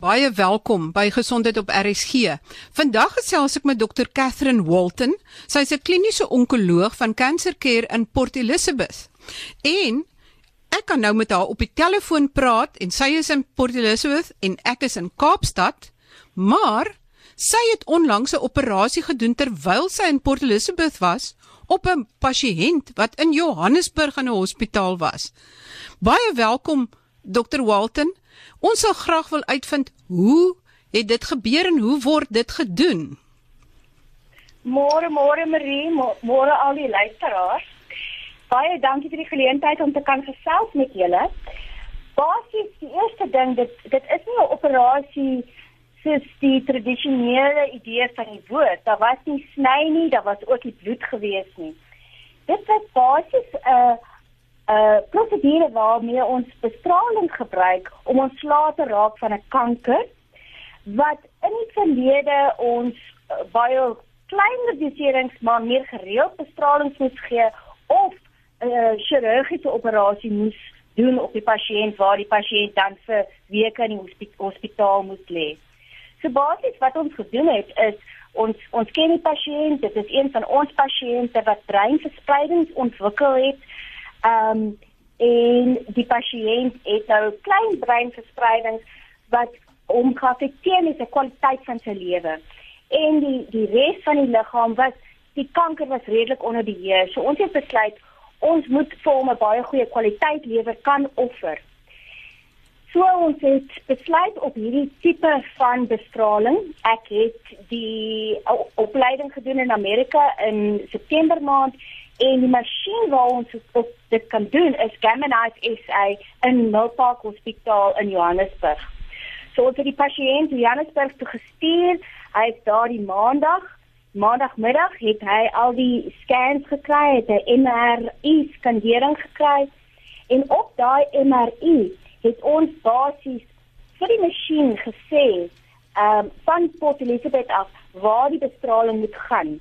Baie welkom by Gesondheid op RSG. Vandag gesels ek met Dr. Catherine Walton. Sy is 'n kliniese onkoloog van Cancer Care in Port Elizabeth. En ek kan nou met haar op die telefoon praat en sy is in Port Elizabeth en ek is in Kaapstad. Maar sy het onlangs 'n operasie gedoen terwyl sy in Port Elizabeth was op 'n pasiënt wat in Johannesburg in 'n hospitaal was. Baie welkom Dr. Walton. Ons sal graag wil uitvind hoe het dit gebeur en hoe word dit gedoen? Môre môre Marie, môre al die luisteraars. Baie dankie vir die geleentheid om te kan gesels met julle. Basies die eerste ding dit dit is nie 'n operasie soos die tradisionele idee van die woord. Daar was nie sny nie, daar was ook nie bloed gewees nie. Dit was basies 'n uh, uh prosedure waarmee ons bestraling gebruik om ons laat te raak van 'n kanker wat in die verlede ons uh, baie kleiner doserings maar meer gereeld bestraling moes gee of 'n uh, chirurgiese operasie moes doen op die pasiënt waar die pasiënt dan vir weke in die hospitaal moes lê. So basies wat ons gedoen het is ons ons ken die pasiënt, dit is een van ons pasiënte wat breinverspreidings ontwikkel het. Ehm um, en die pasiënt het nou klein breinverspreidings wat hom geaffekteer met die kwaliteit van sy lewe. En die die res van die liggaam was die kanker was redelik onder beheer. So ons het besluit ons moet vir hom 'n baie goeie kwaliteit lewer kan offer. So ons het besluit op hierdie tipe van bestraling. Ek het die opleiding gedoen in Amerika in September maand en die masjien waar ons dit kan doen is Gamma Knife SA in Milpark Hospitaal in Johannesburg. So ons het die pasiënt in Johannesburg toe gestuur. Hy is daar die maandag, maandagmiddag het hy al die scans gekry, het 'n MRI skandering gekry en op daai MRI het ons basies vir die masjien gesê, ehm um, van Port Elizabeth af waar die bestraling moet gaan.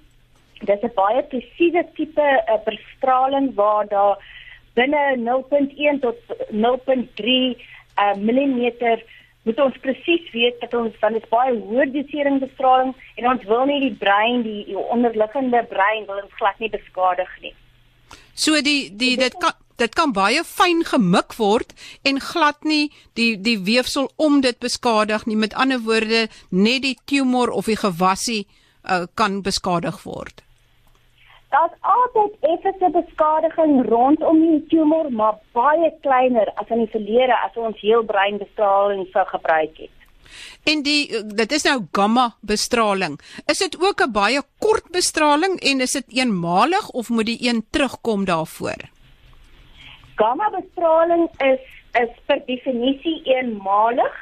Dit is 'n baie presiese tipe uh, bestraling waar daar binne 0.1 tot 0.3 uh, mm moet ons presies weet dat ons van 'n baie hoë dosering bestraling en ons wil nie die brein, die, die onderliggende brein wil ons glad nie beskadig nie. So die die dit kan dit kan baie fyn gemik word en glad nie die die weefsel om dit beskadig nie. Met ander woorde, net die tumor of die gewassie uh, kan beskadig word. Daar's altyd effekte beskadiging rondom die tumor, maar baie kleiner as in die verlede as ons heel breinbestraling sou gebruik het. En die dit is nou gamma bestraling. Is dit ook 'n baie kort bestraling en is dit eenmalig of moet die een terugkom daarvoor? gamma bestraling is is per definisie eenmalig.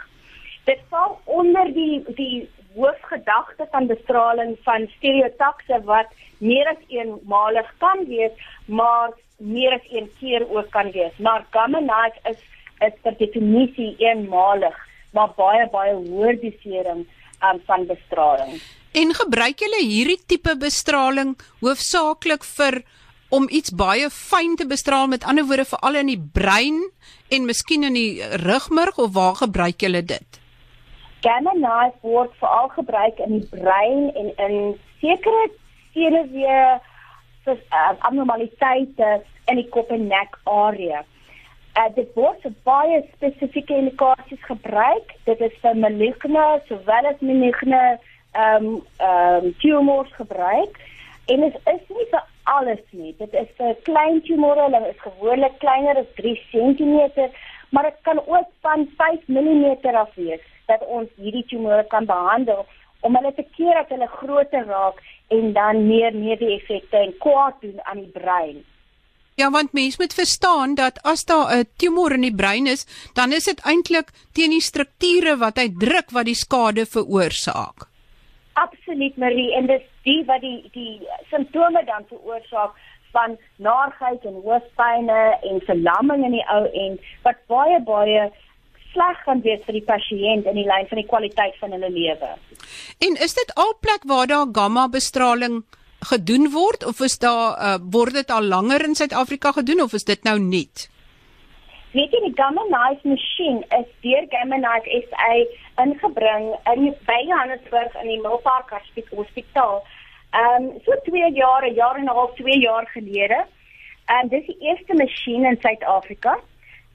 Dit val onder die die hoofgedagte van bestraling van stereotakse wat meer as eenmalig kan wees, maar meer as een keer ook kan wees. Maar gamma knife is is per definisie eenmalig, maar baie baie hoër dosering um, van bestraling. En gebruik julle hierdie tipe bestraling hoofsaaklik vir om iets baie fyn te bestraal met ander woorde veral in die brein en miskien in die rugmurg of waar gebruik julle dit? Gamma knife word veral gebruik in die brein en in sekere senuwee vir uh, abnormaliteite in die kop en nek area. Uh, dit word vir baie spesifieke indikasies gebruik. Dit is vir maligne sowel as benigne ehm um, ehm um, tumors gebruik. En dit is nie vir alles nie. Dit is 'n klein tumor, hulle is gewoonlik kleiner as 3 cm, maar dit kan ook van 5 mm af wees dat ons hierdie tumore kan behandel om hulle te keer dat hulle groter raak en dan meer neeweffekte en kwaad doen aan die brein. Ja, want mens moet verstaan dat as daar 'n tumor in die brein is, dan is dit eintlik teen die strukture wat hy druk wat die skade veroorsaak. Absoluut Marie en dis die wat die die simptome dan veroorsaak van naarheid en hoofpynne en verlamming in die ou en wat baie baie sleg kan wees vir die pasiënt in die lyn van die kwaliteit van hulle lewe. En is dit al plek waar daar gamma bestraling gedoen word of is daar uh, word dit al langer in Suid-Afrika gedoen of is dit nou nuut? Weet jy die Gamma Knife masjien is deur Gamma Knife SA ingebring in by Johannesburg in die Milpark Hospitaal. Ehm um, so 2 jaar, 'n jaar en 'n half, 2 jaar gelede. En um, dis die eerste masjien in Suid-Afrika.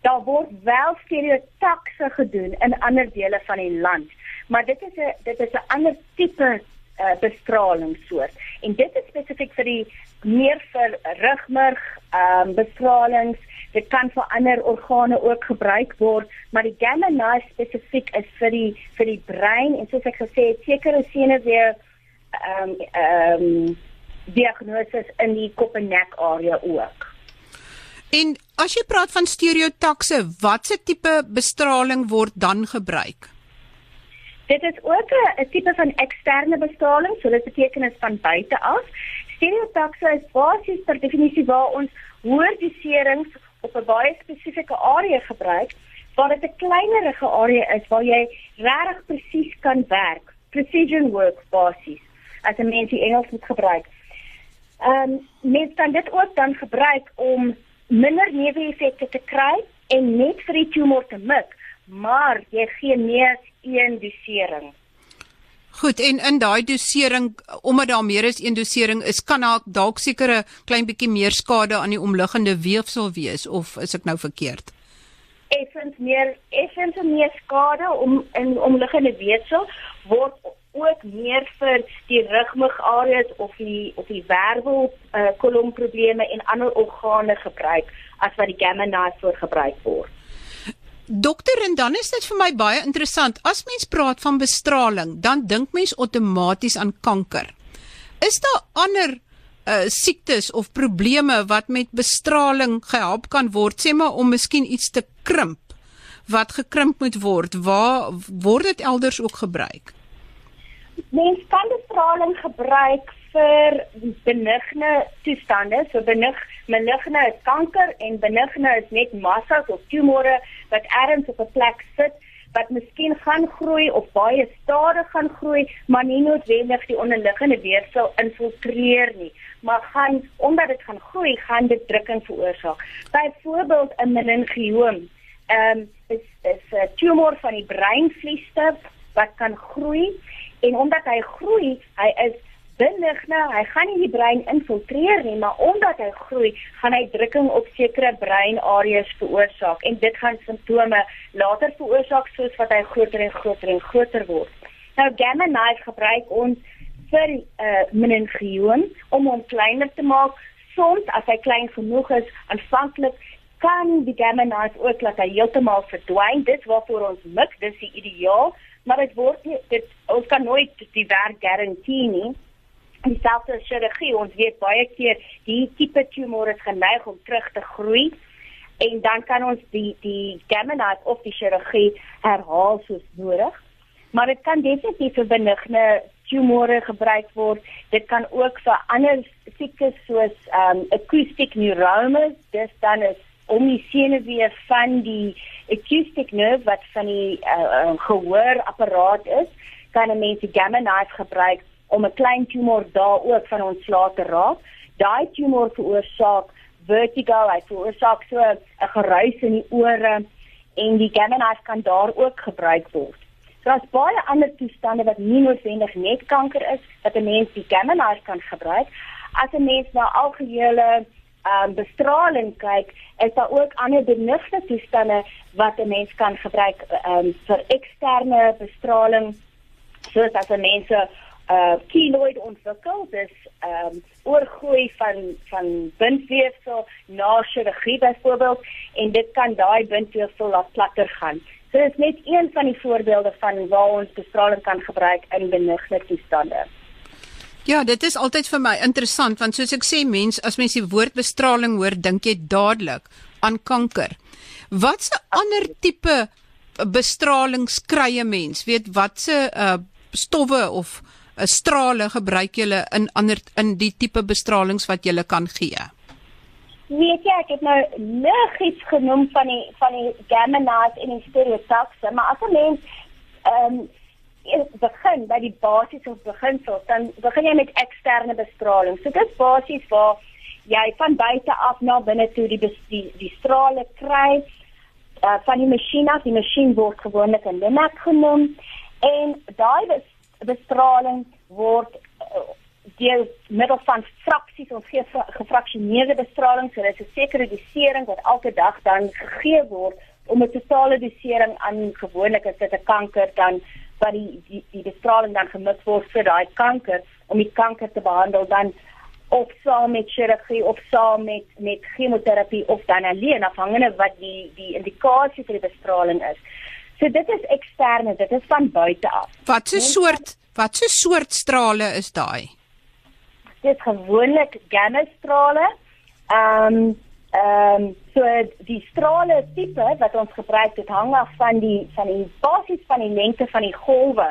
Daar word wel stereotakse gedoen in ander dele van die land, maar dit is 'n dit is 'n ander tipe uh, bestralingssoort. En dit is spesifiek vir die meer vir rugmurg, ehm um, bestralings dit kan vir ander organe ook gebruik word, maar die gamma knife spesifiek is vir die vir die brein en soos ek gesê het, sekere sene weer ehm um, ehm um, diagnoses in die kop en nek area ook. En as jy praat van stereotakse, watse tipe bestraling word dan gebruik? Dit is ook 'n tipe van eksterne bestraling, so dit beteken is van buite af. Stereotakse is basies per definisie waar ons hoë doserings op 'n baie spesifieke area gebruik waar dit 'n kleinerige area is waar jy regtig presies kan werk, precision work basies as 'n mens die Engels moet gebruik. Ehm um, mens kan dit ook dan gebruik om minder neeweffekte te kry en net vir die tumor te mik, maar jy gee meer een dosering. Goed, en in daai dosering, omdat daar meer as een dosering is, kan daar dalk sekere klein bietjie meer skade aan die omliggende weefsel wees of is ek nou verkeerd? Effens meer, effens meer skade om in omliggende weefsel word ook meer vir die rugmugareas of die of die wervel uh, kolomprobleme en ander organe gebruik as wat die gamma knife voor gebruik word. Dokter, en dan is dit vir my baie interessant. As mens praat van bestraling, dan dink mens outomaties aan kanker. Is daar ander uh siektes of probleme wat met bestraling gehelp kan word, sê maar om miskien iets te krimp wat gekrimp moet word? Waar word dit elders ook gebruik? Mens kan bestraling gebruik vir benigne toestande. So benig benigne is kanker en benigne is net massas of tumore wat ergens op 'n plek sit wat miskien gaan groei of baie stadig gaan groei, maar nie noodwendig die onderliggende weefsel infiltreer nie, maar gaan omdat dit gaan groei, gaan dit drukking veroorsaak. Byvoorbeeld 'n meningioom, ehm um, is 'n tumor van die breinvliesstuk wat kan groei en omdat hy groei, hy is benigne, hy gaan nie die brein infiltreer nie, maar omdat hy groei, gaan hy drukking op sekere breinareas veroorsaak en dit gaan simptome later veroorsaak soos wat hy groter en groter en groter word. Nou gamma knife gebruik ons vir uh, meningioom om hom kleiner te maak. Soms as hy klein genoeg is, aanvanklik kan die gamma knife ook laat hy heeltemal verdwyn. Dit waarvoor ons mik, dis die ideaal, maar dit word nie dit ons kan nooit die werk garandeer nie. Dieselfde chirurgie ons weet baie keer die tipe tumor is geneig om terug te groei. En dan kan ons die die knife of die chirurgie herhaal soos nodig. Maar dit kan definitief vir benigne tumore gebruik word. Dit kan ook vir ander siektes soos um acoustic neuromas. Dis dan is om die senuwee van die acoustic nerve wat van die uh, gehoorapparaat is kan 'n mens die gamma knife gebruik om 'n klein tumor daar ook van ontslae te raak. Daai tumor veroorsaak vertigo, hy veroorsaak so 'n geruis in die ore en die gamma knife kan daar ook gebruik word. So daar's baie ander toestande wat nie noodwendig net kanker is wat 'n mens die gamma knife kan gebruik. As 'n mens na algehele um, bestraling kyk, is daar ook ander benigne toestande wat 'n mens kan gebruik um, vir eksterne bestraling soos as 'n mens uh keloid ontwikkel dis ehm um, oorgroei van van bindweefsel na chirurgie byvoorbeeld en dit kan daai bindweefsel laat platter gaan. So dis net een van die voorbeelde van waar ons bestraling kan gebruik in benigne toestande. Ja, dit is altyd vir my interessant want soos ek sê mens as mens die woord bestraling hoor, dink jy dadelik aan kanker. Watse ander tipe bestralings kry 'n mens? Weet watse uh stowwe of 'n strale gebruik julle in ander in die tipe bestralings wat julle kan gee? Weet jy, ek het nou liggies genoem van die van die gamma knife en die stereotakse, maar as 'n mens ehm um, begin by die basiese of beginsel, dan begin jy met eksterne bestraling. So dit is basies waar jy van buite af na binne toe die die, die strale kry. uh, van die masjien af. Die masjien word gewoonlik 'n LINAC genoem en daai bestraling word uh, deur middel van fraksies of gefraksioneerde bestraling, so dit is 'n sekere dosering wat elke dag dan gegee word om 'n totale dosering aan gewoonlik as dit 'n kanker dan wat die die, die bestraling dan gemik word vir daai kanker om die kanker te behandel dan of saam met chirurgie of saam met met chemoterapie of dan alleen afhangende wat die die indikasie vir die bestraling is. So dit is eksterne, dit is van buite af. Wat so soort wat so soort strale is daai? Dit is gewoonlik gamma strale. Ehm um, ehm um, so die strale tipe wat ons gebruik dit hang af van die van die basis van die lengte van die golwe.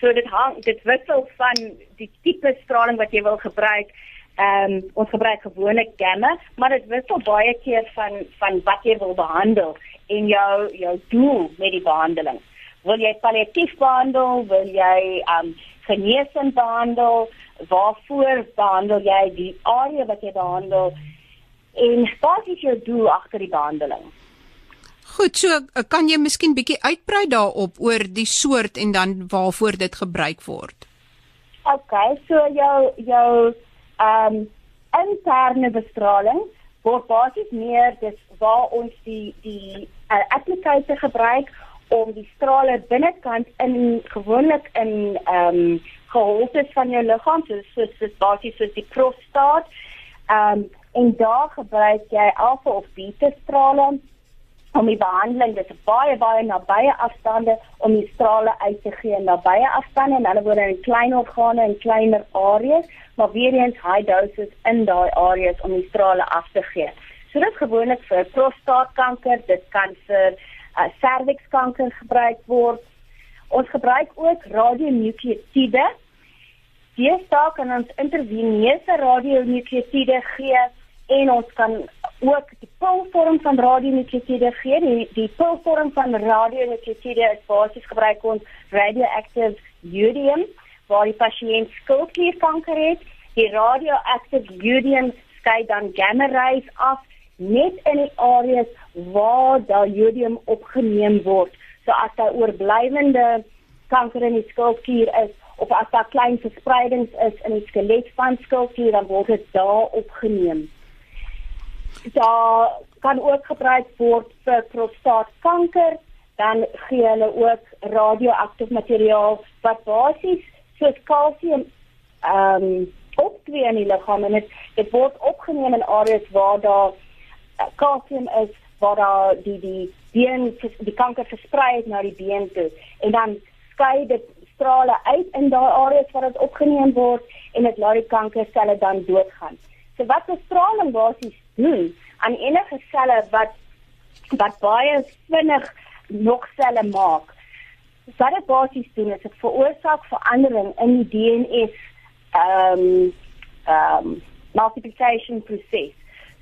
So dit hang dit wissel van die tipe straling wat jy wil gebruik. Ehm um, ons gebruik gewoonlik gamma, maar dit wissel baie keer van van wat jy wil behandel en jou jou doel met die behandeling. Wil jy palliatief behandel? Wil jy ehm um, genesend behandel? Waarvoor behandel jy die area wat jy behandel? En wat is jou doel agter die behandeling? Goed, so eh, kan jy miskien bietjie uitbrei daarop oor die soort en dan waarvoor dit gebruik word. OK, so jou jou ehm um, interne bestraling word basies meer dis waar ons die die uh, applikator gebruik om die strale binnekant in gewoonlik in ehm um, geholtes van jou liggaam soos soos basies soos die prostaat ehm um, en daar gebruik jy alfa of beta strale om die behandeling dit baie baie nabye afstande om die strale uit te gee nabye afstande en hulle word in klein organe en kleiner areas maar weer eens high doses in daai areas om die strale af te gee. So dit is gewoonlik vir prostaatkanker, dit kan vir uh, cervixkanker gebruik word. Ons gebruik ook radionukleotiede. Deesdae kan ons intraveneuse radionukleotiede gee en ons kan ook die pulvorm van radionukleotide gee. Die die pulvorm van radionukleotide is basies gebruik ons radioactive iodium waar die pasiënt skildklierkanker het. Die radioactive iodium skei dan gamma rays af net in die areas waar daai iodium opgeneem word. So as daar oorblywende kanker in die skildklier is of as daar klein verspreidings is in die skelet van skildklier dan word dit daar opgeneem daar kan ook gebruik word vir prostaatkanker dan gee hulle ook radioaktief materiaal wat basies soos kalsium ehm um, optree in die liggaam en dit dit word opgeneem in areas waar daar uh, kalsium is waar daar die die been die kanker versprei het na die been toe en dan skei dit strale uit in daai areas waar dit opgeneem word en dit laat die kankerselle dan doodgaan. So wat bestraling basies doen aan enige selle wat wat baie vinnig nog selle maak. Wat dit basies doen is dit veroorsaak verandering in die DNA ehm um, ehm um, multiplication proses.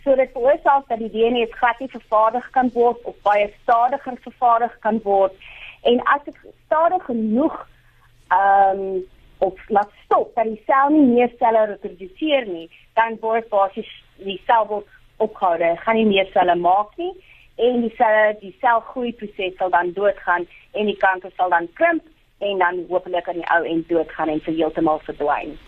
So dit veroorsaak dat die DNA glad nie vervaardig kan word of baie stadiger vervaardig kan word en as dit stadig genoeg ehm um, of laat stop dat die sel nie meer selle reproduseer nie, dan word basies die sel word ophou, gaan nie meer selle maak nie en die selle die selgroeiproses sal dan doodgaan en die kanker sal dan krimp en dan hopelik aan die ou en doodgaan en vir heeltemal verdwyn.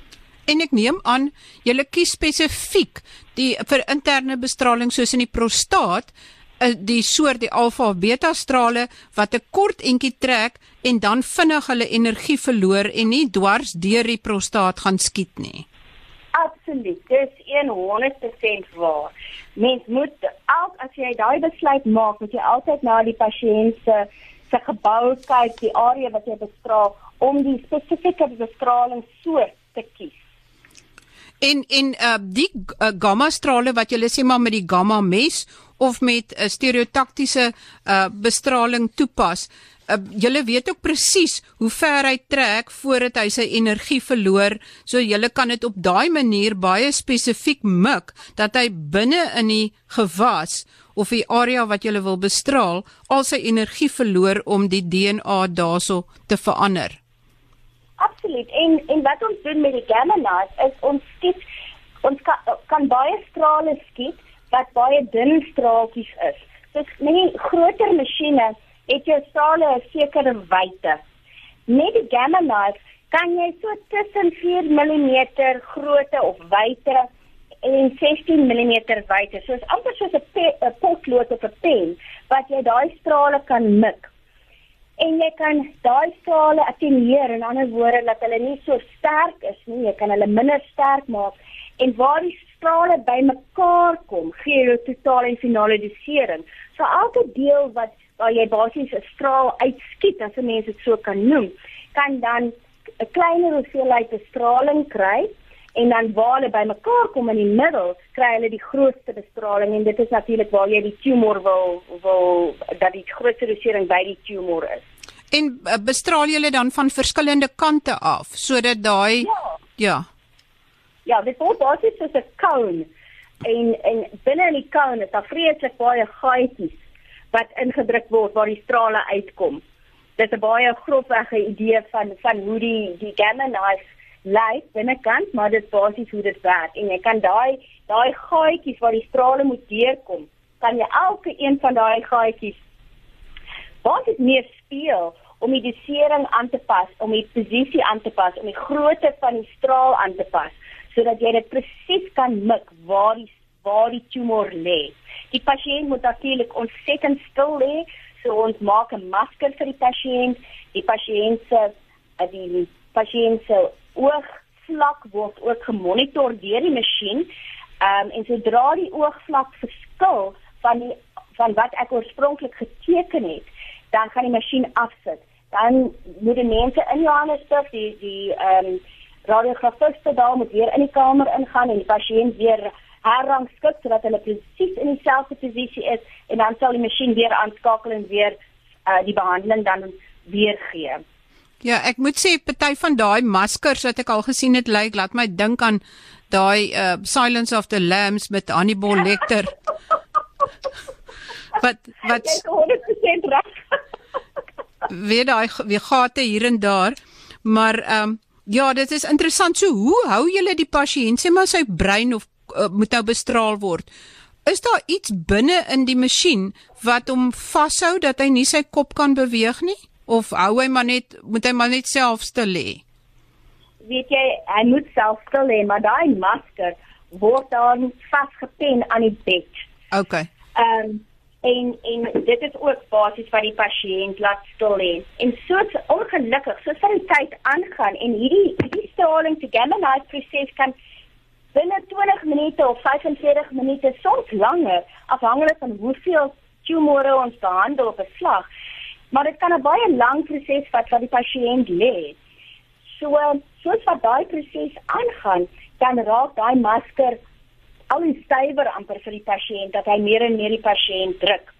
En ek neem aan julle kies spesifiek die vir interne bestraling soos in die prostaat eh, die soort die alfa of beta strale wat 'n kort entjie trek en dan vinnig hulle energie verloor en nie dwars deur die prostaat gaan skiet nie. Absoluut, dis 100% waar. Mens moet ook as jy daai besluit maak, moet jy altyd na die pasiënt se se gebou kyk, die area wat jy bestraal om die spesifieke bestraling soort te kies. En en uh die uh, gamma strale wat jy sê maar met die gamma mes of met 'n uh, stereotaktiese uh bestraling toepas, uh, julle weet ook presies hoe ver hy trek voordat hy sy energie verloor, so julle kan dit op daai manier baie spesifiek mik dat hy binne in die gewas of die area wat jy wil bestraal, al sy energie verloor om die DNA daarso te verander. Absoluut. En en wat ons doen met die gamma knife is ons skiet ons kan, kan baie strale skiet wat baie dun straaltjies is. dis nie groter masjiene het jou strale 'n sekere wyte. Met die gamma knife kan jy so tussen 4 mm grootte of wyte en 16 mm wyte. So is amper soos 'n potlood of 'n pen wat jy daai strale kan mik. En jy kan daai strale attenueer in ander woorde dat hulle nie so sterk is nie, jy kan hulle minder sterk maak en waar die strale bymekaar kom, gee jy totale en finale dosering. So elke deel wat waar jy basies 'n straal uitskiet, as 'n mens dit so kan noem, kan dan 'n kleiner hoeveelheid bestraling kry en dan waar hulle bymekaar kom in die middel, kry hulle die grootste bestraling en dit is natuurlik waar jy die tumor wil wil dat die grootste dosering by die tumor is. En eh, bestraal jy hulle dan van verskillende kante af sodat daai Ja. ja. Ja, dit word basies soos 'n cone en en binne in die cone is daar vreeslik baie gaatjies wat ingedruk word waar die strale uitkom. Dit is 'n baie grofweg idee van van hoe die die gamma knife lyk binnekant, maar dit basies hoe dit werk en jy kan daai daai gaatjies waar die strale moet deurkom, kan jy elke een van daai gaatjies basies meer speel om die dosering aan te pas, om die posisie aan te pas, om die grootte van die straal aan te pas sodat jy dit presies kan mik waar die waar die tumor lê. Die pasiënt moet natuurlik ontsettend stil lê, so ons maak 'n masker vir die pasiënt. Die pasiënt se eh, die pasiënt se oogvlak word ook gemonitor deur die masjien. Ehm um, en sodra die oogvlak verskil van die van wat ek oorspronklik geteken het, dan gaan die masjien afsit. Dan moet die mense in Johannesburg die die ehm um, radiografiste daar moet weer in die kamer ingaan en die pasiënt weer herrangskik sodat hulle presies in dieselfde posisie is en dan sal die masjien weer aanskakel en weer uh, die behandeling dan weer gee. Ja, ek moet sê party van daai maskers wat ek al gesien het lyk laat my dink aan daai uh Silence of the Lambs met Hannibal Lecter. wat wat is 100% reg. weer daai weer gate hier en daar. Maar ehm um, ja, dit is interessant. So hoe hou julle die pasiënt sê maar sy brein of uh, moet nou bestraal word? Is daar iets binne in die masjien wat hom vashou dat hy nie sy kop kan beweeg nie? Of hou hy maar net moet hy maar net self stil lê? Weet jy, hy moet self stil lê, maar daai masker word dan vasgepen aan die bed. OK. Ehm um, en en dit is ook basies wat die pasiënt laat stil lê. En soos ongelukkig, soos van die tyd aangaan en hierdie hierdie straling te gamma knife proses kan binne 20 minute of 45 minute soms langer afhangende van hoeveel tumore ons behandel op 'n slag. Maar dit kan 'n baie lang proses vat wat die pasiënt lê. So soos wat daai proses aangaan, dan raak daai masker al hoe stywer amper vir die pasiënt dat hy meer en meer die pasiënt druk.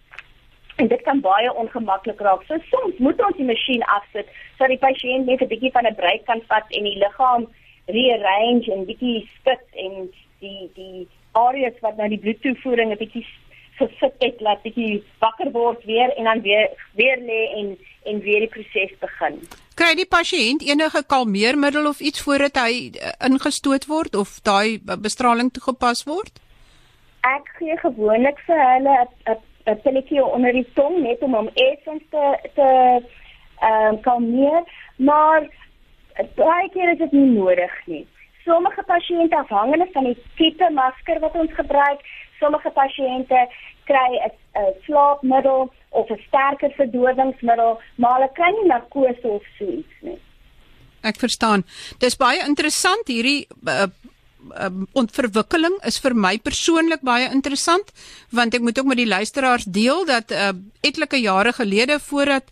En dit kan baie ongemaklik raak. So soms moet ons die masjien afsit sodat die pasiënt net 'n bietjie van 'n breek kan vat en die liggaam rearrange en bietjie spit en die die areas wat nou die bloedtoevoering 'n bietjie gesit het laat bietjie wakker word weer en dan weer weer lê en en weer die proses begin. Kry die pasiënt enige kalmeermiddel of iets voordat hy uh, ingestoot word of daai bestraling toegepas word? Ek gee gewoonlik vir hulle 'n 'n pilletjie onder die tong net om hom effens te te ehm um, kalmeer, maar baie keer is dit nie nodig nie. Sommige pasiënte afhangende van die tipe masker wat ons gebruik, sommige pasiënte kry 'n slaapmiddel of 'n sterker verdowingsmiddel, maar hulle kry nie narkose of so iets nie. Ek verstaan. Dis baie interessant hierdie uh, um, ontverwikkeling is vir my persoonlik baie interessant want ek moet ook met die luisteraars deel dat uh, etlike jare gelede voordat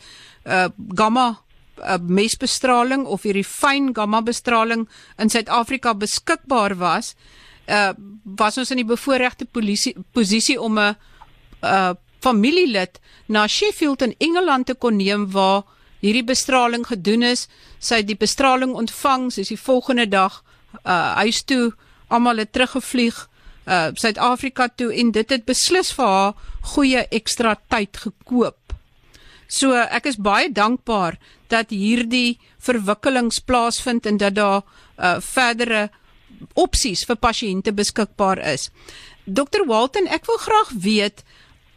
uh, gamma uh, mesbestraling of hierdie fyn gamma bestraling in Suid-Afrika beskikbaar was, uh, was ons in die bevoordeelde posisie om 'n uh, familielid na Sheffield in Engeland te kon neem waar hierdie bestraling gedoen is. Sy het die bestraling ontvang, sy is die volgende dag uh huis toe almal het teruggevlieg uh Suid-Afrika toe en dit het beslis vir haar goeie ekstra tyd gekoop. So ek is baie dankbaar dat hierdie verwikkelings plaasvind en dat daar uh verdere opsies vir pasiënte beskikbaar is. Dr Walton, ek wil graag weet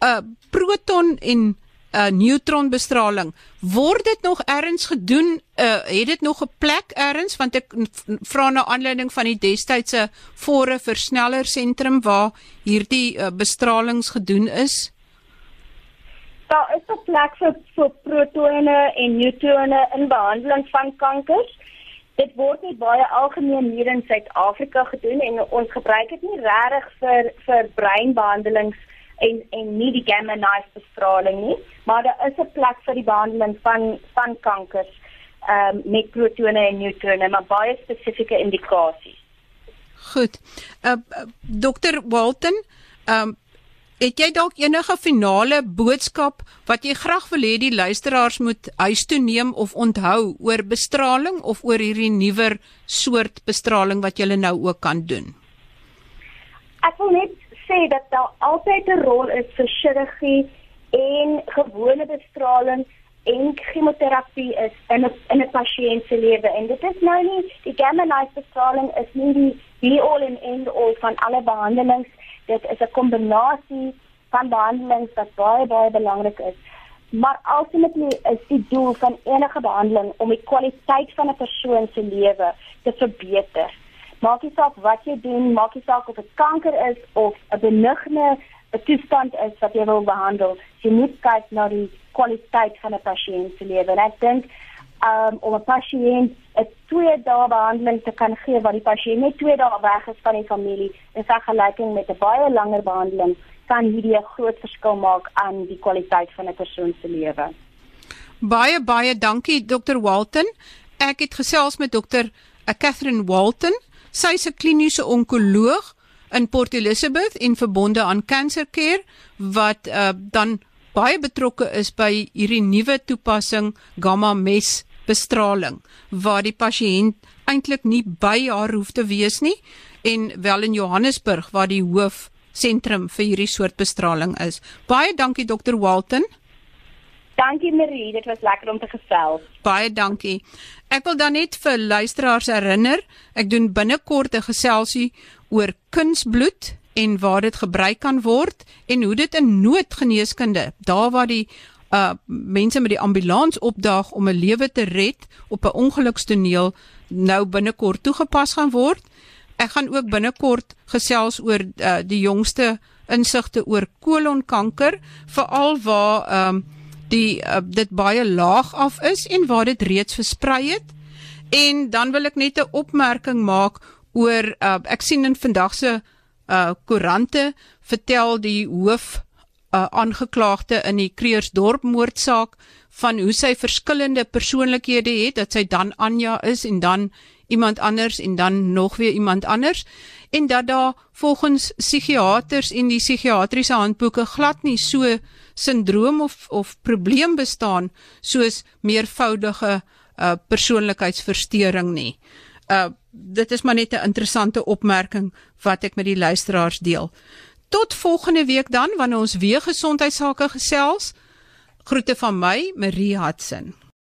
uh proton en uh neutronbestraling word dit nog ergens gedoen? Uh het dit nog 'n plek ergens? Want ek vra na aanleiding van die destydse fore versneller sentrum waar hierdie uh, bestralings gedoen is Daar is 'n plek vir vir protone en neutrone in behandeling van kankers dit word nie baie algemeen hier in Suid-Afrika gedoen en ons gebruik dit nie regtig vir vir breinbehandelings en en nie die gamma knife bestraling nie, maar daar is 'n plek vir die behandeling van van kankers ehm um, met protone en neutrone, maar baie spesifieke indikasies. Goed. Uh, uh Dr. Walton, ehm um, Het jy dalk enige finale boodskap wat jy graag wil hê die luisteraars moet huis toe neem of onthou oor bestraling of oor hierdie nuwer soort bestraling wat jy nou ook kan doen? Ek wil net sê dat daar altyd 'n rol is vir chirurgie en gewone bestraling en chemoterapie is in 'n in 'n pasiënt se lewe en dit is nou nie die gamma knife bestraling is nie die be all and end all van alle behandelings dit is 'n kombinasie van behandelings wat baie baie belangrik is. Maar ultimately is die doel van enige behandeling om die kwaliteit van 'n persoon se lewe te verbeter. Maak nie saak wat jy doen, maak nie saak of dit kanker is of 'n benigne 'n toestand is wat jy wil behandel. Jy moet kyk na die kwaliteit van 'n pasiënt se lewe. En ek dink um, om 'n pasiënt 'n twee dae behandeling te kan gee waar die pasiënt net twee dae weg is van die familie in vergelyking met 'n baie langer behandeling kan hierdie 'n groot verskil maak aan die kwaliteit van 'n persoon se lewe. Baie baie dankie Dr Walton. Ek het gesels met Dr eh, Catherine Walton. Sy is 'n kliniese onkoloog in Port Elizabeth en verbonde aan Cancer Care wat uh, dan baie betrokke is by hierdie nuwe toepassing gamma mes bestraling waar die pasiënt eintlik nie by haar hoef te wees nie en wel in Johannesburg waar die hoof sentrum vir hierdie soort bestraling is. Baie dankie dokter Walton. Dankie Marie, dit was lekker om te gesels. Baie dankie. Ek wil dan net vir luisteraars herinner, ek doen binnekort 'n geselsie oor kunsbloed en waar dit gebruik kan word en hoe dit in noodgeneeskunde, daar waar die uh mense met die ambulans opdaag om 'n lewe te red op 'n ongelukstoneel nou binnekort toegepas gaan word. Ek gaan ook binnekort gesels oor uh, die jongste insigte oor kolonkanker, veral waar ehm um, die uh, dit baie laag af is en waar dit reeds versprei het. En dan wil ek net 'n opmerking maak oor uh, ek sien in vandag se uh koerante vertel die hoof uh, aangeklaagde in die Kreersdorp moordsaak van hoe sy verskillende persoonlikhede het dat sy dan Anja is en dan iemand anders en dan nog weer iemand anders en dat daar volgens psigiaters en die psigiatriese handboeke glad nie so sindroom of of probleem bestaan soos meervoudige uh, persoonlikheidsversteuring nie. Uh dit is maar net 'n interessante opmerking wat ek met die luisteraars deel. Tot volgende week dan wanneer ons weer gesondheidsake gesels. Groete van my, Marie Hudson.